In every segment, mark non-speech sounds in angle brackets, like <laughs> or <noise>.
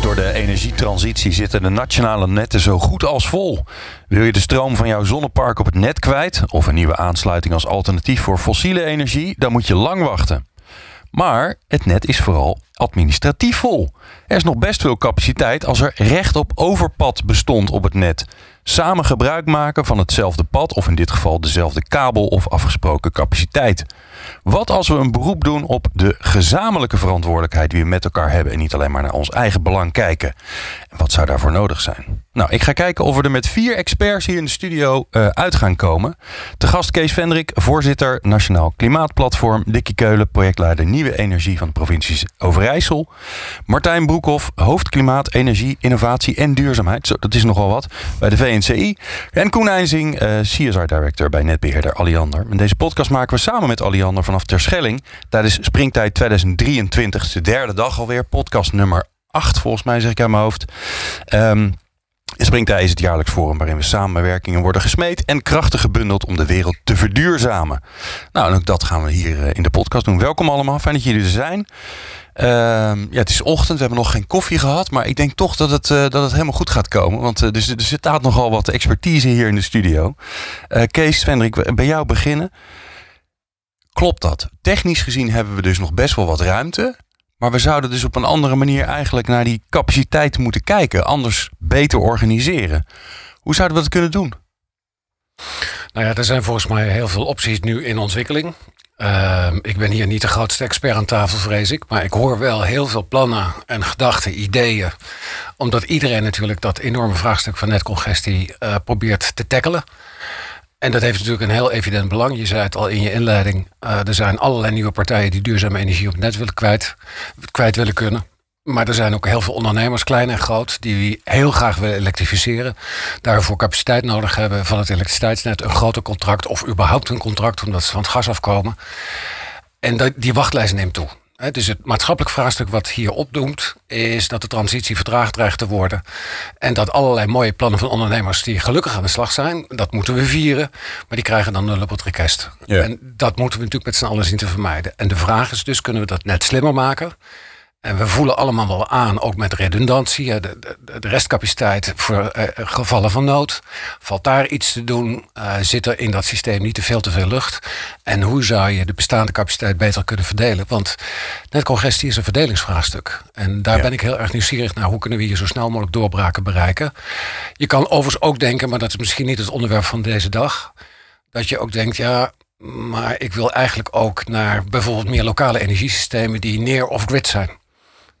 Door de energietransitie zitten de nationale netten zo goed als vol. Wil je de stroom van jouw zonnepark op het net kwijt of een nieuwe aansluiting als alternatief voor fossiele energie, dan moet je lang wachten. Maar het net is vooral administratief vol. Er is nog best veel capaciteit als er recht op overpad bestond op het net. Samen gebruik maken van hetzelfde pad of in dit geval dezelfde kabel of afgesproken capaciteit. Wat als we een beroep doen op de gezamenlijke verantwoordelijkheid die we met elkaar hebben en niet alleen maar naar ons eigen belang kijken? Wat zou daarvoor nodig zijn? Nou, ik ga kijken of we er met vier experts hier in de studio uh, uit gaan komen. Te gast Kees Vendrik, voorzitter Nationaal Klimaatplatform. Dikkie Keulen, projectleider Nieuwe Energie van de provincies Overijssel. Martijn Broekhoff, hoofd Klimaat, Energie, Innovatie en Duurzaamheid. Dat is nogal wat bij de VNCI. En Koen Einzing, uh, CSR Director bij netbeheerder Alliander. En deze podcast maken we samen met Alliander vanaf Terschelling. Tijdens Springtijd 2023, de derde dag alweer. Podcast nummer 8 volgens mij, zeg ik aan mijn hoofd. Um, Springtij is het jaarlijks forum waarin we samenwerkingen worden gesmeed en krachten gebundeld om de wereld te verduurzamen. Nou, en ook dat gaan we hier eh, in de podcast doen. Welkom allemaal, fijn dat jullie er zijn. Uh, ja, het is ochtend, we hebben nog geen koffie gehad, maar ik denk toch dat het, uh, dat het helemaal goed gaat komen. Want uh, er, er staat nogal wat expertise hier in de studio. Kees, Vendrik, bij jou beginnen. Klopt dat? Technisch gezien hebben we dus nog best wel wat ruimte. Maar we zouden dus op een andere manier eigenlijk naar die capaciteit moeten kijken. Anders beter organiseren. Hoe zouden we dat kunnen doen? Nou ja, er zijn volgens mij heel veel opties nu in ontwikkeling. Uh, ik ben hier niet de grootste expert aan tafel, vrees ik. Maar ik hoor wel heel veel plannen en gedachten, ideeën. Omdat iedereen natuurlijk dat enorme vraagstuk van netcongestie uh, probeert te tackelen. En dat heeft natuurlijk een heel evident belang. Je zei het al in je inleiding. Uh, er zijn allerlei nieuwe partijen die duurzame energie op het net willen kwijt, kwijt willen kunnen. Maar er zijn ook heel veel ondernemers, klein en groot, die heel graag willen elektrificeren. Daarvoor capaciteit nodig hebben van het elektriciteitsnet. Een groter contract of überhaupt een contract omdat ze van het gas afkomen. En die wachtlijst neemt toe. Dus het maatschappelijk vraagstuk wat hier opdoemt, is dat de transitie vertraagd dreigt te worden. En dat allerlei mooie plannen van ondernemers die gelukkig aan de slag zijn, dat moeten we vieren. Maar die krijgen dan nul op het request. En dat moeten we natuurlijk met z'n allen zien te vermijden. En de vraag is dus, kunnen we dat net slimmer maken? En we voelen allemaal wel aan, ook met redundantie, de, de, de restcapaciteit voor uh, gevallen van nood. Valt daar iets te doen? Uh, zit er in dat systeem niet te veel te veel lucht? En hoe zou je de bestaande capaciteit beter kunnen verdelen? Want netcongestie is een verdelingsvraagstuk. En daar ja. ben ik heel erg nieuwsgierig naar. Hoe kunnen we hier zo snel mogelijk doorbraken bereiken? Je kan overigens ook denken, maar dat is misschien niet het onderwerp van deze dag. Dat je ook denkt, ja, maar ik wil eigenlijk ook naar bijvoorbeeld meer lokale energiesystemen die neer of grid zijn.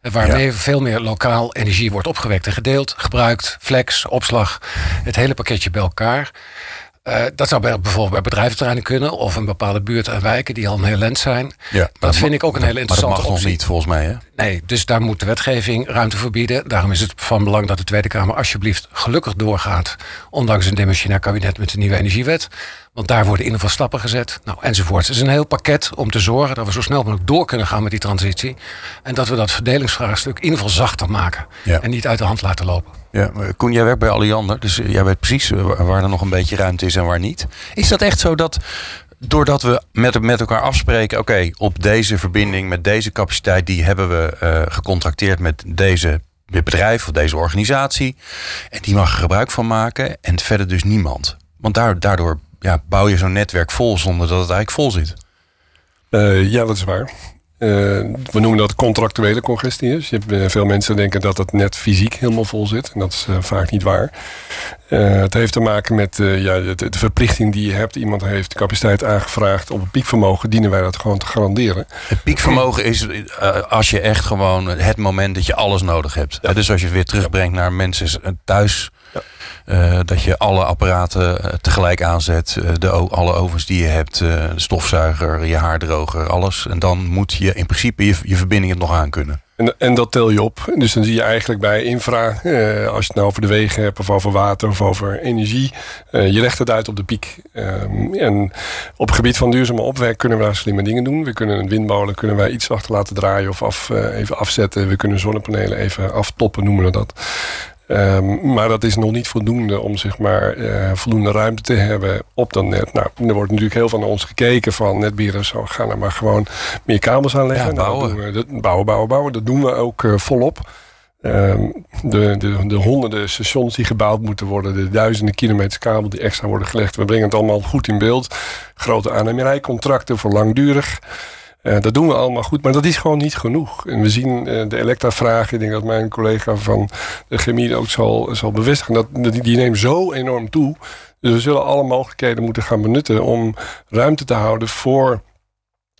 Waarmee ja. veel meer lokaal energie wordt opgewekt en gedeeld, gebruikt, flex, opslag, het hele pakketje bij elkaar. Uh, dat zou bij, bijvoorbeeld bij bedrijventerreinen kunnen of in bepaalde buurten en wijken die al een heel lent zijn. Ja, dat vind ik ook een hele interessante maar dat mag optie. nog niet volgens mij hè? Nee, dus daar moet de wetgeving ruimte voor bieden. Daarom is het van belang dat de Tweede Kamer alsjeblieft gelukkig doorgaat. Ondanks een demissionair kabinet met de nieuwe energiewet. Want daar worden in ieder geval stappen gezet. Nou, enzovoort. Het is een heel pakket om te zorgen dat we zo snel mogelijk door kunnen gaan met die transitie. En dat we dat verdelingsvraagstuk in ieder geval zachter maken. Ja. En niet uit de hand laten lopen. Ja, Koen, jij werkt bij Alliander. Dus jij weet precies waar er nog een beetje ruimte is en waar niet. Is dat echt zo dat doordat we met, met elkaar afspreken, oké, op deze verbinding met deze capaciteit, die hebben we uh, gecontracteerd met deze bedrijf of deze organisatie. En die mag er gebruik van maken en verder dus niemand. Want daar, daardoor ja, bouw je zo'n netwerk vol zonder dat het eigenlijk vol zit. Uh, ja, dat is waar. Uh, we noemen dat contractuele congestie. Dus je hebt, uh, veel mensen denken dat het net fysiek helemaal vol zit. En dat is vaak niet waar. het heeft te maken met ja, de, de, verplichting die je hebt. Iemand heeft capaciteit aangevraagd op een piekvermogen. Dienen wij dat gewoon te garanderen. Het piekvermogen is als je echt gewoon het moment dat je alles nodig hebt. Ja. Dus als je het weer terugbrengt naar mensen thuis uh, dat je alle apparaten uh, tegelijk aanzet. Uh, de, alle ovens die je hebt. de stofzuiger, je haardroger, alles. En dan moet je in principe je, je verbinding het nog aan kunnen. En, en dat tel je op. Dus dan zie je eigenlijk bij infra, eh, als je het nou over de wegen hebt of over water of over energie, eh, je legt het uit op de piek. Ehm, en op het gebied van duurzame opwek kunnen we daar slimme dingen doen. We kunnen een windmolen kunnen wij iets achter laten draaien of af, eh, even afzetten. We kunnen zonnepanelen even aftoppen, noemen we dat. Ehm, maar dat is nog niet voldoende om zeg maar, uh, voldoende ruimte te hebben op dat net. Nou, er wordt natuurlijk heel veel naar ons gekeken van netbieren. Zo gaan er maar gewoon meer kabels aanleggen. Ja, Nou, bouwen. dat doen we, dat, bouwen, bouwen, bouwen. Dat doen we ook eh, volop. Ehm, de, de, de honderden stations die gebouwd moeten worden, de duizenden kilometers kabel die extra worden gelegd. We brengen het allemaal goed in beeld. Grote aannemerijcontracten voor langdurig. Eh, dat doen we allemaal goed, maar dat is gewoon niet genoeg. En we zien eh, de elektra-vraag, ik denk dat mijn collega van de chemie ook zal, zal bevestigen, dat, die, die neemt zo enorm toe. Dus we zullen alle mogelijkheden moeten gaan benutten om ruimte te houden voor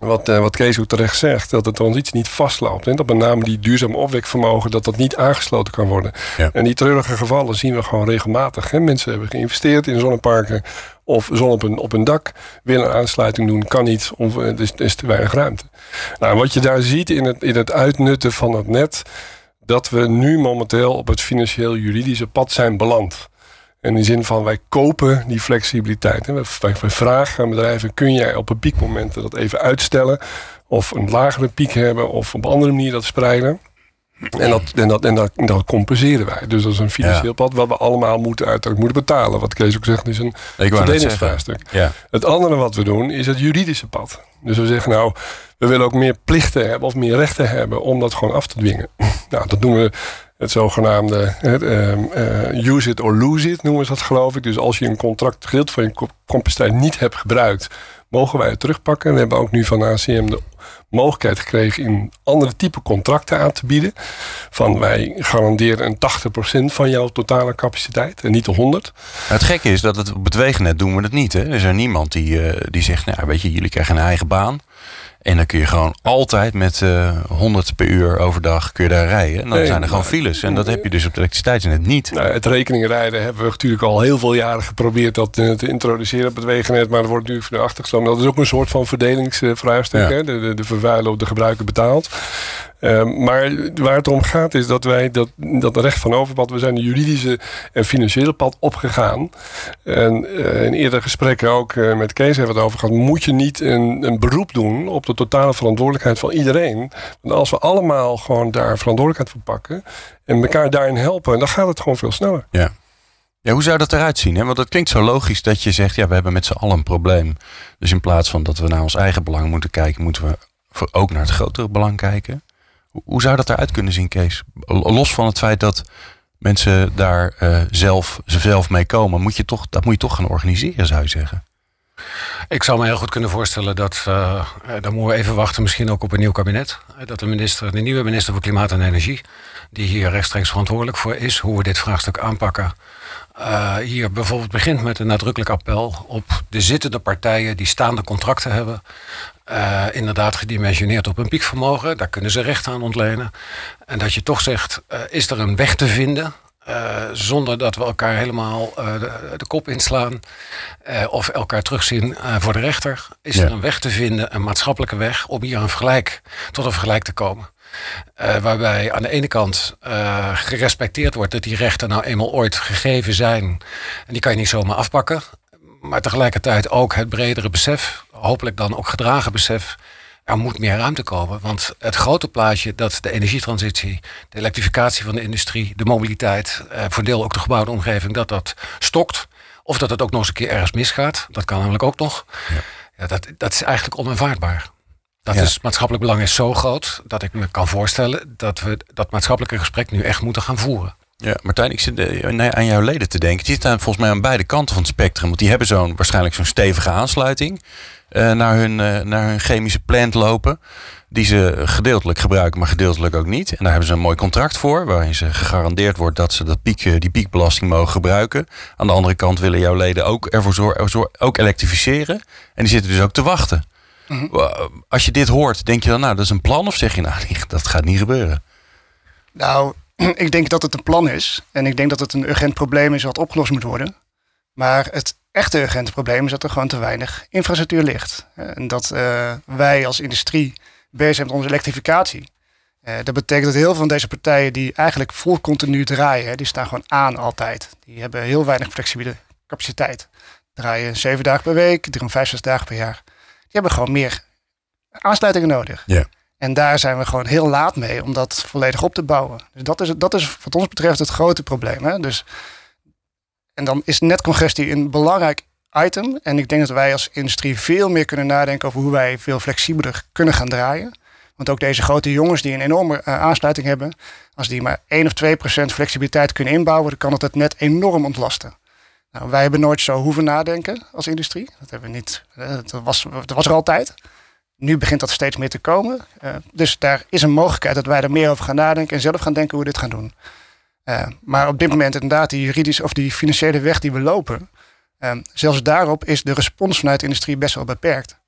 wat, eh, wat Kees ook terecht zegt, dat de transitie niet vastloopt. En dat met name die duurzame opwekvermogen, dat dat niet aangesloten kan worden. Ja. En die treurige gevallen zien we gewoon regelmatig. Hè? Mensen hebben geïnvesteerd in zonneparken of zon op een, op een dak. Willen een aansluiting doen, kan niet, of eh, er is, er is te weinig ruimte. Nou, wat je daar ziet in het, in het uitnutten van het net, dat we nu momenteel op het financieel-juridische pad zijn beland. In de zin van wij kopen die flexibiliteit. We, wij vragen aan bedrijven: kun jij op een piekmomenten dat even uitstellen? Of een lagere piek hebben, of op een andere manier dat spreiden. En dat, en, dat, en, dat, en dat compenseren wij. Dus dat is een financieel Ja. pad wat we allemaal moeten uiteindelijk moeten betalen. Wat Kees ook zegt, is een. Ja. Het andere wat we doen is het juridische pad. Dus we zeggen nou, we willen ook meer plichten hebben of meer rechten hebben om dat gewoon af te dwingen. <laughs> Nou, dat doen we het zogenaamde het, ehm, eh, use it or lose it noemen ze dat geloof ik. Dus als je een contract gedeelte van je co- capaciteit niet hebt gebruikt, mogen wij het terugpakken. We hebben ook nu van ACM de mogelijkheid gekregen in andere type contracten aan te bieden. Van wij garanderen een 80% van jouw totale capaciteit en niet de 100. Het gekke is dat het op het doen we het niet. Hè? Er is er niemand die, eh, die zegt, nou weet je, jullie krijgen een eigen baan. En dan kun je gewoon altijd met eh 100 per uur overdag kun je daar rijden. En dan Nee, zijn er gewoon files. En dat heb je dus op de elektriciteitsnet niet. Nou, het rekeningrijden hebben we natuurlijk al heel veel jaren geprobeerd dat eh, te introduceren op het wegennet. Maar er wordt nu van de achtergesloten. Dat is ook een soort van verdelingsvraagstuk. Ja. De, de, de vervuiler of de gebruiker betaalt. Ehm, maar waar het om gaat is dat wij dat, dat recht van overpad, we zijn de juridische en financiële pad opgegaan. En eh, in eerdere gesprekken ook eh, met Kees hebben we het over gehad. Moet je niet een, een beroep doen op de totale verantwoordelijkheid van iedereen? Want als we allemaal gewoon daar verantwoordelijkheid voor pakken en elkaar daarin helpen, dan gaat het gewoon veel sneller. Ja. Ja, hoe zou dat eruit zien? Want het klinkt zo logisch dat je zegt, ja, we hebben met z'n allen een probleem. Dus in plaats van dat we naar ons eigen belang moeten kijken, moeten we ook naar het grotere belang kijken. Hoe- zou dat eruit kunnen zien, Kees? Los van het feit dat mensen daar eh, zelf, zelf mee komen, moet je toch, dat moet je toch gaan organiseren, zou je zeggen. Ik zou me heel goed kunnen voorstellen dat, eh, eh, dan moeten we even wachten, misschien ook op een nieuw kabinet. Dat de, minister, de nieuwe minister voor Klimaat en Energie, die hier rechtstreeks verantwoordelijk voor is, hoe we dit vraagstuk aanpakken. hier bijvoorbeeld begint met een nadrukkelijk appel op de zittende partijen die staande contracten hebben. Eh, inderdaad gedimensioneerd op een piekvermogen, daar kunnen ze recht aan ontlenen. En dat je toch zegt, eh, is er een weg te vinden eh, zonder dat we elkaar helemaal de, de kop inslaan of elkaar terugzien voor de rechter. Is Ja. er een weg te vinden, een maatschappelijke weg, om hier een vergelijk, tot een vergelijk te komen. Waarbij aan de ene kant gerespecteerd wordt dat die rechten nou eenmaal ooit gegeven zijn. En die kan je niet zomaar afpakken. Maar tegelijkertijd ook het bredere besef, hopelijk dan ook gedragen besef. Er moet meer ruimte komen. Want het grote plaatje dat de energietransitie, de elektrificatie van de industrie, de mobiliteit, eh, voor deel ook de gebouwde omgeving, dat dat stokt. Of dat het ook nog eens een keer ergens misgaat. Dat kan namelijk ook nog. Ja. dat, dat is eigenlijk onaanvaardbaar. Dat Ja. is, maatschappelijk belang is zo groot dat ik me kan voorstellen dat we dat maatschappelijke gesprek nu echt moeten gaan voeren. Ja, Martijn, ik zit eh, aan jouw leden te denken. Die zitten aan- volgens mij aan beide kanten van het spectrum. Want die hebben zo'n, waarschijnlijk zo'n stevige aansluiting eh, naar, hun, eh, naar hun chemische plant lopen. Die ze gedeeltelijk gebruiken, maar gedeeltelijk ook niet. En daar hebben ze een mooi contract voor. Waarin ze gegarandeerd wordt dat ze dat piek, die piekbelasting mogen gebruiken. Aan de andere kant willen jouw leden ook ervoor zorgen, ook elektrificeren. En die zitten dus ook te wachten. Wa- Als je dit hoort, denk je dan, nou, dat is een plan? Of zeg je, nou, <laughs> dat gaat niet gebeuren? Nou, <clears throat> ik denk dat het een plan is. En ik denk dat het een urgent probleem is wat opgelost moet worden. Maar het echte urgente probleem is dat er gewoon te weinig infrastructuur ligt. En dat eh, wij als industrie bezig zijn met onze elektrificatie. Uh, dat betekent dat heel veel van deze partijen die eigenlijk vol continu draaien, die staan gewoon aan altijd. Die hebben heel weinig flexibele capaciteit. Draaien zeven dagen per week, 365 dagen per jaar. Die hebben gewoon meer aansluitingen nodig. Ja. En daar zijn we gewoon heel laat mee om dat volledig op te bouwen. Dus dat is, dat is wat ons betreft het grote probleem. Hè? Dus, en dan is netcongestie een belangrijk item. En ik denk dat wij als industrie veel meer kunnen nadenken over hoe wij veel flexibeler kunnen gaan draaien. Want ook deze grote jongens die een enorme uh, aansluiting hebben, als die maar 1 of 2 procent flexibiliteit kunnen inbouwen, dan kan het het net enorm ontlasten. Nou, wij hebben nooit zo hoeven nadenken als industrie. Dat, hebben we niet, uh, dat, was, dat was er altijd. Nu begint dat steeds meer te komen. Uh, dus daar is een mogelijkheid dat wij er meer over gaan nadenken en zelf gaan denken hoe we dit gaan doen. Uh, maar op dit moment inderdaad, die juridische of die financiële weg die we lopen, uh, zelfs daarop is de respons vanuit de industrie best wel beperkt.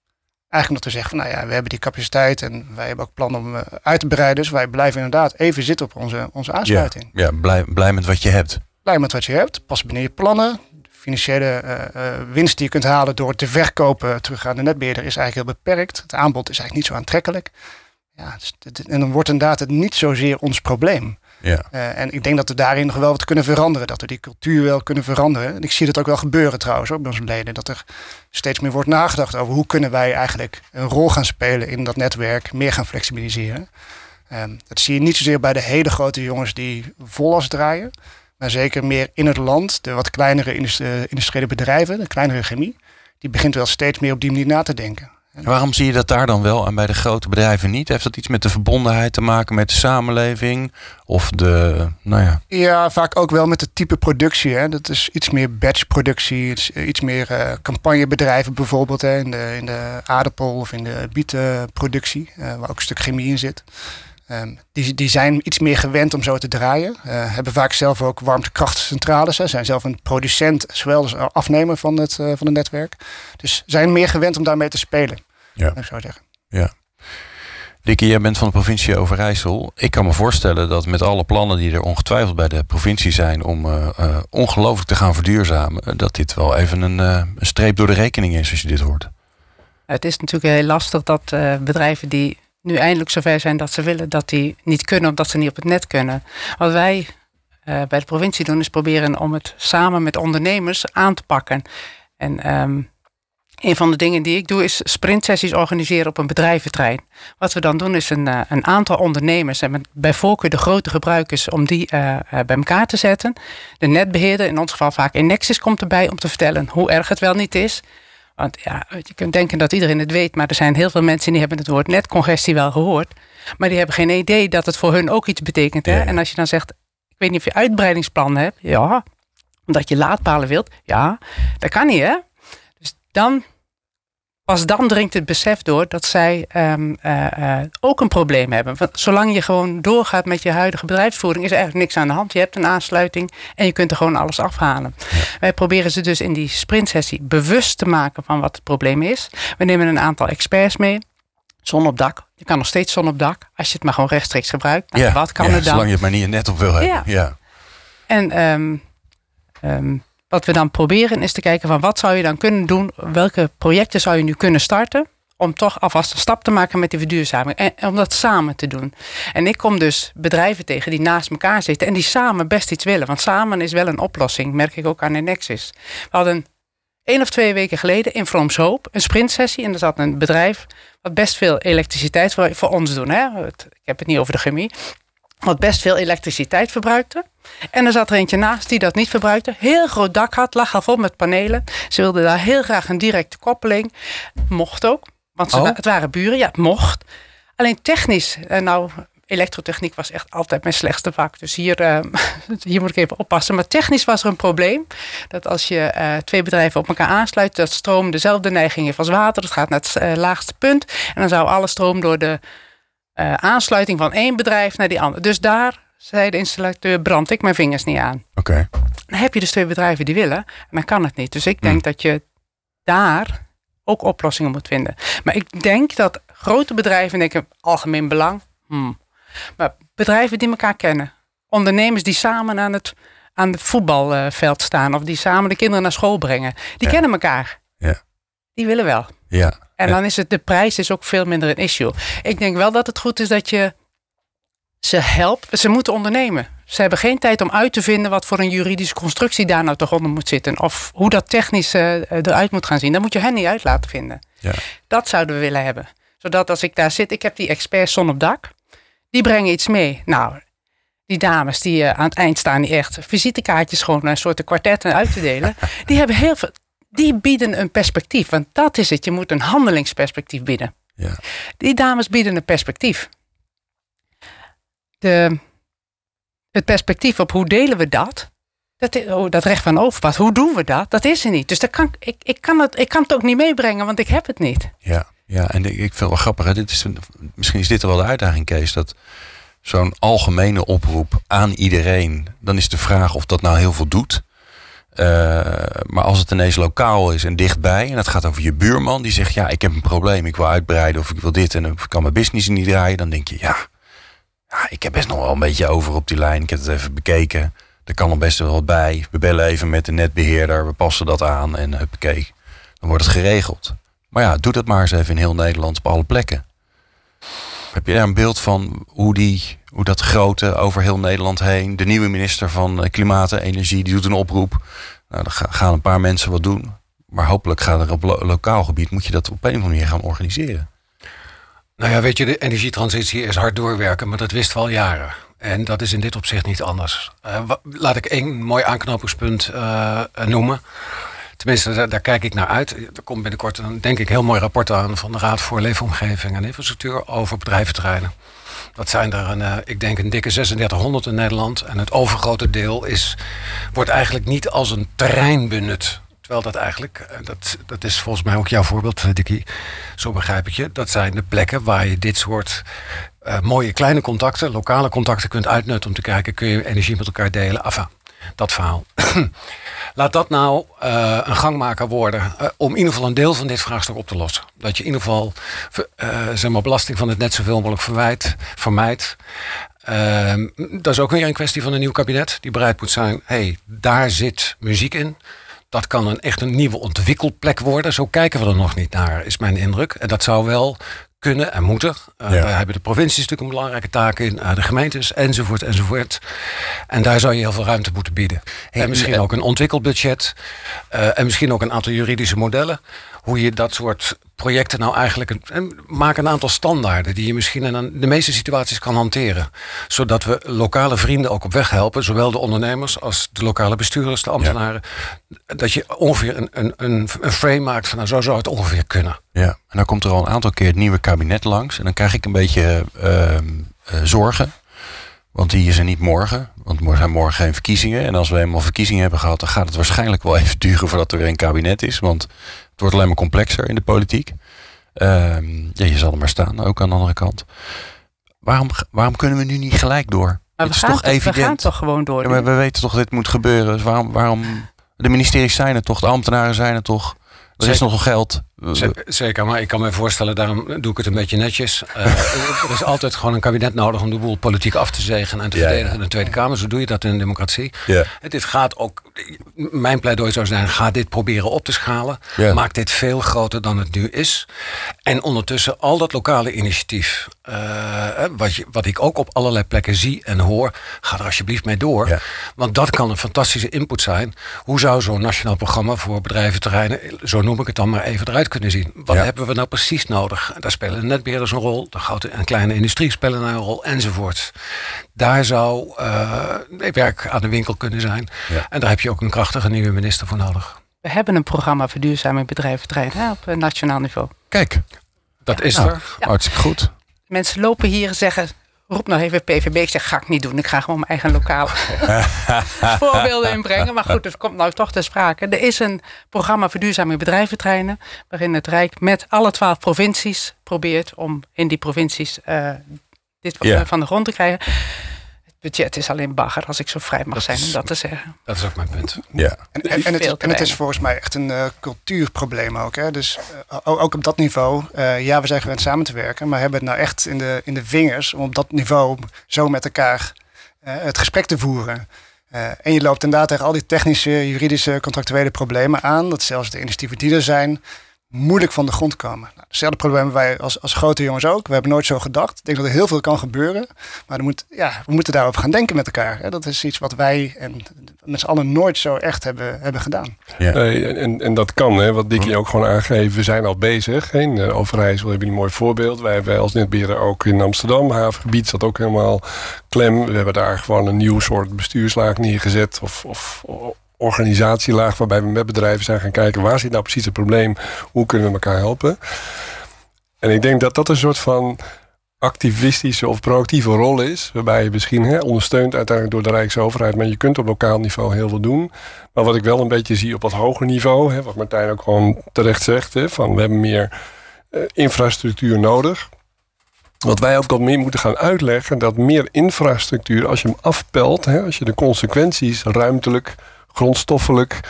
Eigenlijk omdat we zeggen van nou ja, we hebben die capaciteit en wij hebben ook plannen om uit te breiden. Dus wij blijven inderdaad even zitten op onze, onze aansluiting. Ja, ja blij, blij met wat je hebt. Blij met wat je hebt. Pas binnen je plannen financiële uh, winst die je kunt halen door te verkopen terug aan de netbeheerder is eigenlijk heel beperkt. Het aanbod is eigenlijk niet zo aantrekkelijk. Ja, dus en dan wordt inderdaad het niet zozeer ons probleem. Ja. Uh, en ik denk dat we daarin nog wel wat kunnen veranderen. Dat we die cultuur wel kunnen veranderen. En ik zie dat ook wel gebeuren trouwens ook bij onze leden. Dat er steeds meer wordt nagedacht over hoe kunnen wij eigenlijk een rol gaan spelen in dat netwerk. Meer gaan flexibiliseren. Um, dat zie je niet zozeer bij de hele grote jongens die vollast draaien. Maar zeker meer in het land, de wat kleinere industriële bedrijven, de kleinere chemie, die begint wel steeds meer op die manier na te denken. En waarom zie je dat daar dan wel en bij de grote bedrijven niet? Heeft dat iets met de verbondenheid te maken met de samenleving? Of de, nou ja. Ja, vaak ook wel met het type productie. Hè. Dat is iets meer batchproductie, iets meer uh, campagnebedrijven bijvoorbeeld. Hè, in, de, in de aardappel of in de bietenproductie, uh, waar ook een stuk chemie in zit. Um, die, die zijn iets meer gewend om zo te draaien. Uh, hebben vaak zelf ook warmtekrachtcentrales. Hè. Zijn zelf een producent, zowel als afnemer van het, uh, van het netwerk. Dus zijn meer gewend om daarmee te spelen. Ja. Ik zou zeggen. Ja. Dikkie, jij bent van de provincie Overijssel. Ik kan me voorstellen dat met alle plannen die er ongetwijfeld bij de provincie zijn om uh, uh, ongelooflijk te gaan verduurzamen, dat dit wel even een, uh, een streep door de rekening is als je dit hoort. Het is natuurlijk heel lastig dat bedrijven die nu eindelijk zover zijn dat ze willen dat die niet kunnen omdat ze niet op het net kunnen. Wat wij uh, bij de provincie doen is proberen om het samen met ondernemers aan te pakken. En um, een van de dingen die ik doe is sprintsessies organiseren op een bedrijventrein. Wat we dan doen is een, uh, een aantal ondernemers en met bij voorkeur de grote gebruikers om die uh, bij elkaar te zetten. De netbeheerder, in ons geval vaak Nexus komt erbij om te vertellen hoe erg het wel niet is. Want ja, je kunt denken dat iedereen het weet, maar er zijn heel veel mensen die hebben het woord netcongestie wel gehoord. Maar die hebben geen idee dat het voor hun ook iets betekent. Hè? Ja. En als je dan zegt, ik weet niet of je uitbreidingsplannen hebt. Ja, omdat je laadpalen wilt. Ja, dat kan niet hè. Dus dan, pas dan dringt het besef door dat zij um, uh, uh, ook een probleem hebben. Want zolang je gewoon doorgaat met je huidige bedrijfsvoering, is er eigenlijk niks aan de hand. Je hebt een aansluiting en je kunt er gewoon alles afhalen. Wij proberen ze dus in die sprintsessie bewust te maken van wat het probleem is. We nemen een aantal experts mee. Zon op dak. Je kan nog steeds zon op dak. Als je het maar gewoon rechtstreeks gebruikt. Nou, ja, wat kan ja, er dan? Zolang je het maar niet net op wil hebben. Ja. ja. En um, um, wat we dan proberen is te kijken van wat zou je dan kunnen doen? Welke projecten zou je nu kunnen starten? Om toch alvast een stap te maken met die verduurzaming. En, om dat samen te doen. En ik kom dus bedrijven tegen die naast elkaar zitten. En die samen best iets willen. Want samen is wel een oplossing. Merk ik ook aan de Nexus. We hadden één of twee weken geleden in Vroms Hoop een sprintsessie. En er zat een bedrijf wat best veel elektriciteit voor, voor ons doen. Hè? Ik heb het niet over de chemie. Wat best veel elektriciteit verbruikte. En er zat er eentje naast die dat niet verbruikte. Heel groot dak had, lag al vol met panelen. Ze wilden daar heel graag een directe koppeling. Mocht ook. Want ze, Oh. het waren buren, ja, het mocht. Alleen technisch, en nou, elektrotechniek was echt altijd mijn slechtste vak. Dus hier, uh, <laughs> hier moet ik even oppassen. Maar technisch was er een probleem. Dat als je uh, twee bedrijven op elkaar aansluit, dat stroom dezelfde neiging heeft als water. Het gaat naar het uh, laagste punt. En dan zou alle stroom door de uh, aansluiting van één bedrijf naar die andere. Dus daar zei de installateur, brand ik mijn vingers niet aan. Oké. Okay. Dan heb je dus twee bedrijven die willen, en dan kan het niet. Dus ik denk hmm. dat je daar ook oplossingen moet vinden. Maar ik denk dat grote bedrijven denken, algemeen belang. Hmm. Maar bedrijven die elkaar kennen. Ondernemers die samen aan het, aan het voetbalveld staan. Of die samen de kinderen naar school brengen. Die Ja. kennen elkaar. Ja. Die willen wel. Ja. En dan is het, de prijs is ook veel minder een issue. Ik denk wel dat het goed is dat je ze helpen, ze moeten ondernemen. Ze hebben geen tijd om uit te vinden wat voor een juridische constructie daar nou toch onder moet zitten. Of hoe dat technisch uh, eruit moet gaan zien. Dat moet je hen niet uit laten vinden. Ja. Dat zouden we willen hebben. Zodat als ik daar zit, ik heb die experts zon op dak. Die brengen iets mee. Nou, die dames die uh, aan het eind staan, die echt visitekaartjes gewoon een soort kwartetten uit te delen. <laughs> die hebben heel veel. Die bieden een perspectief. Want dat is het. Je moet een handelingsperspectief bieden. Ja. Die dames bieden een perspectief. De, het perspectief op hoe delen we dat, dat, oh, dat recht van overpas, hoe doen we dat? Dat is er niet. Dus dat kan, ik, ik, kan het, ik kan het ook niet meebrengen, want ik heb het niet. Ja, ja en ik, ik vind het wel grappig. Hè? Dit is, misschien is dit wel de uitdaging, Kees. Dat zo'n algemene oproep aan iedereen, dan is de vraag of dat nou heel veel doet. Uh, maar als het ineens lokaal is en dichtbij, en het gaat over je buurman die zegt: Ja, ik heb een probleem, ik wil uitbreiden of ik wil dit en ik kan mijn business niet draaien, dan denk je: Ja, ja, ik heb best nog wel een beetje over op die lijn. Ik heb het even bekeken. Er kan nog best wel wat bij. We bellen even met de netbeheerder. We passen dat aan en huppakee. Dan wordt het geregeld. Maar ja, doe dat maar eens even in heel Nederland op alle plekken. Heb je daar een beeld van hoe, die, hoe dat grote over heel Nederland heen... de nieuwe minister van eh, Klimaat en Energie, die doet een oproep. Nou, dan gaan een paar mensen wat doen. Maar hopelijk gaat er op lokaal gebied... moet je dat op een of andere manier gaan organiseren. Nou ja, weet je, de energietransitie is hard doorwerken, maar dat wisten we al jaren. En dat is in dit opzicht niet anders. Uh, laat ik één mooi aanknopingspunt uh, noemen. Tenminste, daar, daar, kijk ik naar uit. Er komt binnenkort een, denk ik, heel mooi rapport aan van de Raad voor Leefomgeving en Infrastructuur over bedrijventerreinen. Dat zijn er, een, uh, ik denk, een dikke 3600 in Nederland. En het overgrote deel is, wordt eigenlijk niet als een terrein benut. Terwijl dat eigenlijk, eh, dat, dat is volgens mij ook jouw voorbeeld, Dickie. Zo begrijp ik je. Dat zijn de plekken waar je dit soort mooie kleine contacten, lokale contacten kunt uitnutten om te kijken, kun je energie met elkaar delen. Enfin, dat verhaal. <clears throat> Laat dat nou uh, een gangmaker worden uh, om in ieder geval een deel van dit vraagstuk op te lossen. Dat je in ieder geval zeg maar, belasting van het net zoveel mogelijk verwijt, vermijdt. Ehm, dat is ook weer een kwestie van een nieuw kabinet die bereid moet zijn. hey, daar zit muziek in. Dat kan een echt een nieuwe ontwikkelplek worden. Zo kijken we er nog niet naar, is mijn indruk. En dat zou wel kunnen en moeten. Uh, ja. Daar hebben de provincies natuurlijk een belangrijke taak in, uh, de gemeentes enzovoort enzovoort. En daar zou je heel veel ruimte moeten bieden. en misschien ook een ontwikkelbudget uh, en misschien ook een aantal juridische modellen. Hoe je dat soort projecten nou eigenlijk... Een, maak een aantal standaarden die je misschien in de meeste situaties kan hanteren. Zodat we lokale vrienden ook op weg helpen. Zowel de ondernemers als de lokale bestuurders, de ambtenaren. Dat je ongeveer een, een, een, een, frame maakt van nou, zo zou het ongeveer kunnen. Ja, en dan komt er al een aantal keer het nieuwe kabinet langs. En dan krijg ik een beetje uh, uh, zorgen. Want die is er niet morgen. Want er zijn morgen geen verkiezingen. En als we eenmaal verkiezingen hebben gehad, dan gaat het waarschijnlijk wel even duren voordat er weer een kabinet is. Want het wordt alleen maar complexer in de politiek. Uh, ja, je zal er maar staan, ook aan de andere kant. Waarom, waarom kunnen we nu niet gelijk door? Maar het is toch evident. We gaan toch gewoon door. Ja, maar we weten toch dat dit moet gebeuren. Dus waarom, waarom, de ministeries zijn er toch, de ambtenaren zijn er toch. Er is nog geld. Zeker, maar ik kan me voorstellen, daarom doe ik het een beetje netjes. Uh, <laughs> er is altijd gewoon een kabinet nodig om de boel politiek af te zegen en te ja, verdedigen in de Tweede Kamer. Zo doe je dat in een democratie. Ja. Dit gaat ook, mijn pleidooi zou zijn, ga dit proberen op te schalen. Maak dit veel groter dan het nu is. En ondertussen al dat lokale initiatief, uh, wat, je, wat ik ook op allerlei plekken zie en hoor, ga er alsjeblieft mee door. Want dat kan een fantastische input zijn. Hoe zou zo'n nationaal programma voor bedrijventerreinen, zo noem ik het dan maar even, eruit kunnen zien. Wat ja. hebben we nou precies nodig? Daar spelen de netbeheerders een rol, de grote en kleine industrie spelen daar een rol, enzovoort. Daar zou uh, werk aan de winkel kunnen zijn. Ja. En daar heb je ook een krachtige nieuwe minister voor nodig. We hebben een programma verduurzaming bedrijventrein op eh, nationaal niveau. Kijk, dat is er. Hartstikke goed. Mensen lopen hier en zeggen: roep nog even PVB. Ik zeg, ga ik niet doen. Ik ga gewoon mijn eigen lokaal <laughs> voorbeelden inbrengen. Maar goed, het komt nou toch ter sprake. Er is een programma Verduurzaming Bedrijventreinen... waarin het Rijk met alle twaalf provincies probeert... om in die provincies uh, dit yeah. van de grond te krijgen budget is alleen bagger, als ik zo vrij mag zijn om dat te zeggen. Dat is ook mijn punt. Ja. En, en, en, het, en het, is volgens mij echt een uh, cultuurprobleem ook. Hè? Dus uh, ook op dat niveau, uh, ja, we zijn gewend samen te werken, maar hebben het nou echt in de, in de vingers om op dat niveau zo met elkaar het gesprek te voeren. en je loopt inderdaad tegen al die technische, juridische, contractuele problemen aan. Dat zelfs de initiatieven die er zijn, moeilijk van de grond komen. Nou, hetzelfde probleem hebben wij als, als grote jongens ook. We hebben nooit zo gedacht. Ik denk dat er heel veel kan gebeuren. Maar er moet, ja, we moeten daarover gaan denken met elkaar. Hè. Dat is iets wat wij en met z'n allen nooit zo echt hebben, hebben gedaan. Ja. en, en dat kan, hè, wat Dikkie ook gewoon aangeeft. We zijn al bezig. In uh, Overijssel hebben een mooi voorbeeld. Wij hebben als netbeheerder ook in Amsterdam. Havengebied zat ook helemaal klem. We hebben daar gewoon een nieuw soort bestuurslaag neergezet. Of, of organisatielaag waarbij we met bedrijven zijn gaan kijken waar zit nou precies het probleem, hoe kunnen we elkaar helpen. En ik denk dat dat een soort van activistische of proactieve rol is, waarbij je misschien hè, ondersteund uiteindelijk door de Rijksoverheid, maar je kunt op lokaal niveau heel veel doen. Maar wat ik wel een beetje zie op wat hoger niveau, hè, wat Martijn ook gewoon terecht zegt, hè, van we hebben meer uh, infrastructuur nodig. Wat wij ook wat meer moeten gaan uitleggen, dat meer infrastructuur, als je hem afpelt, hè, als je de consequenties ruimtelijk, grondstoffelijk,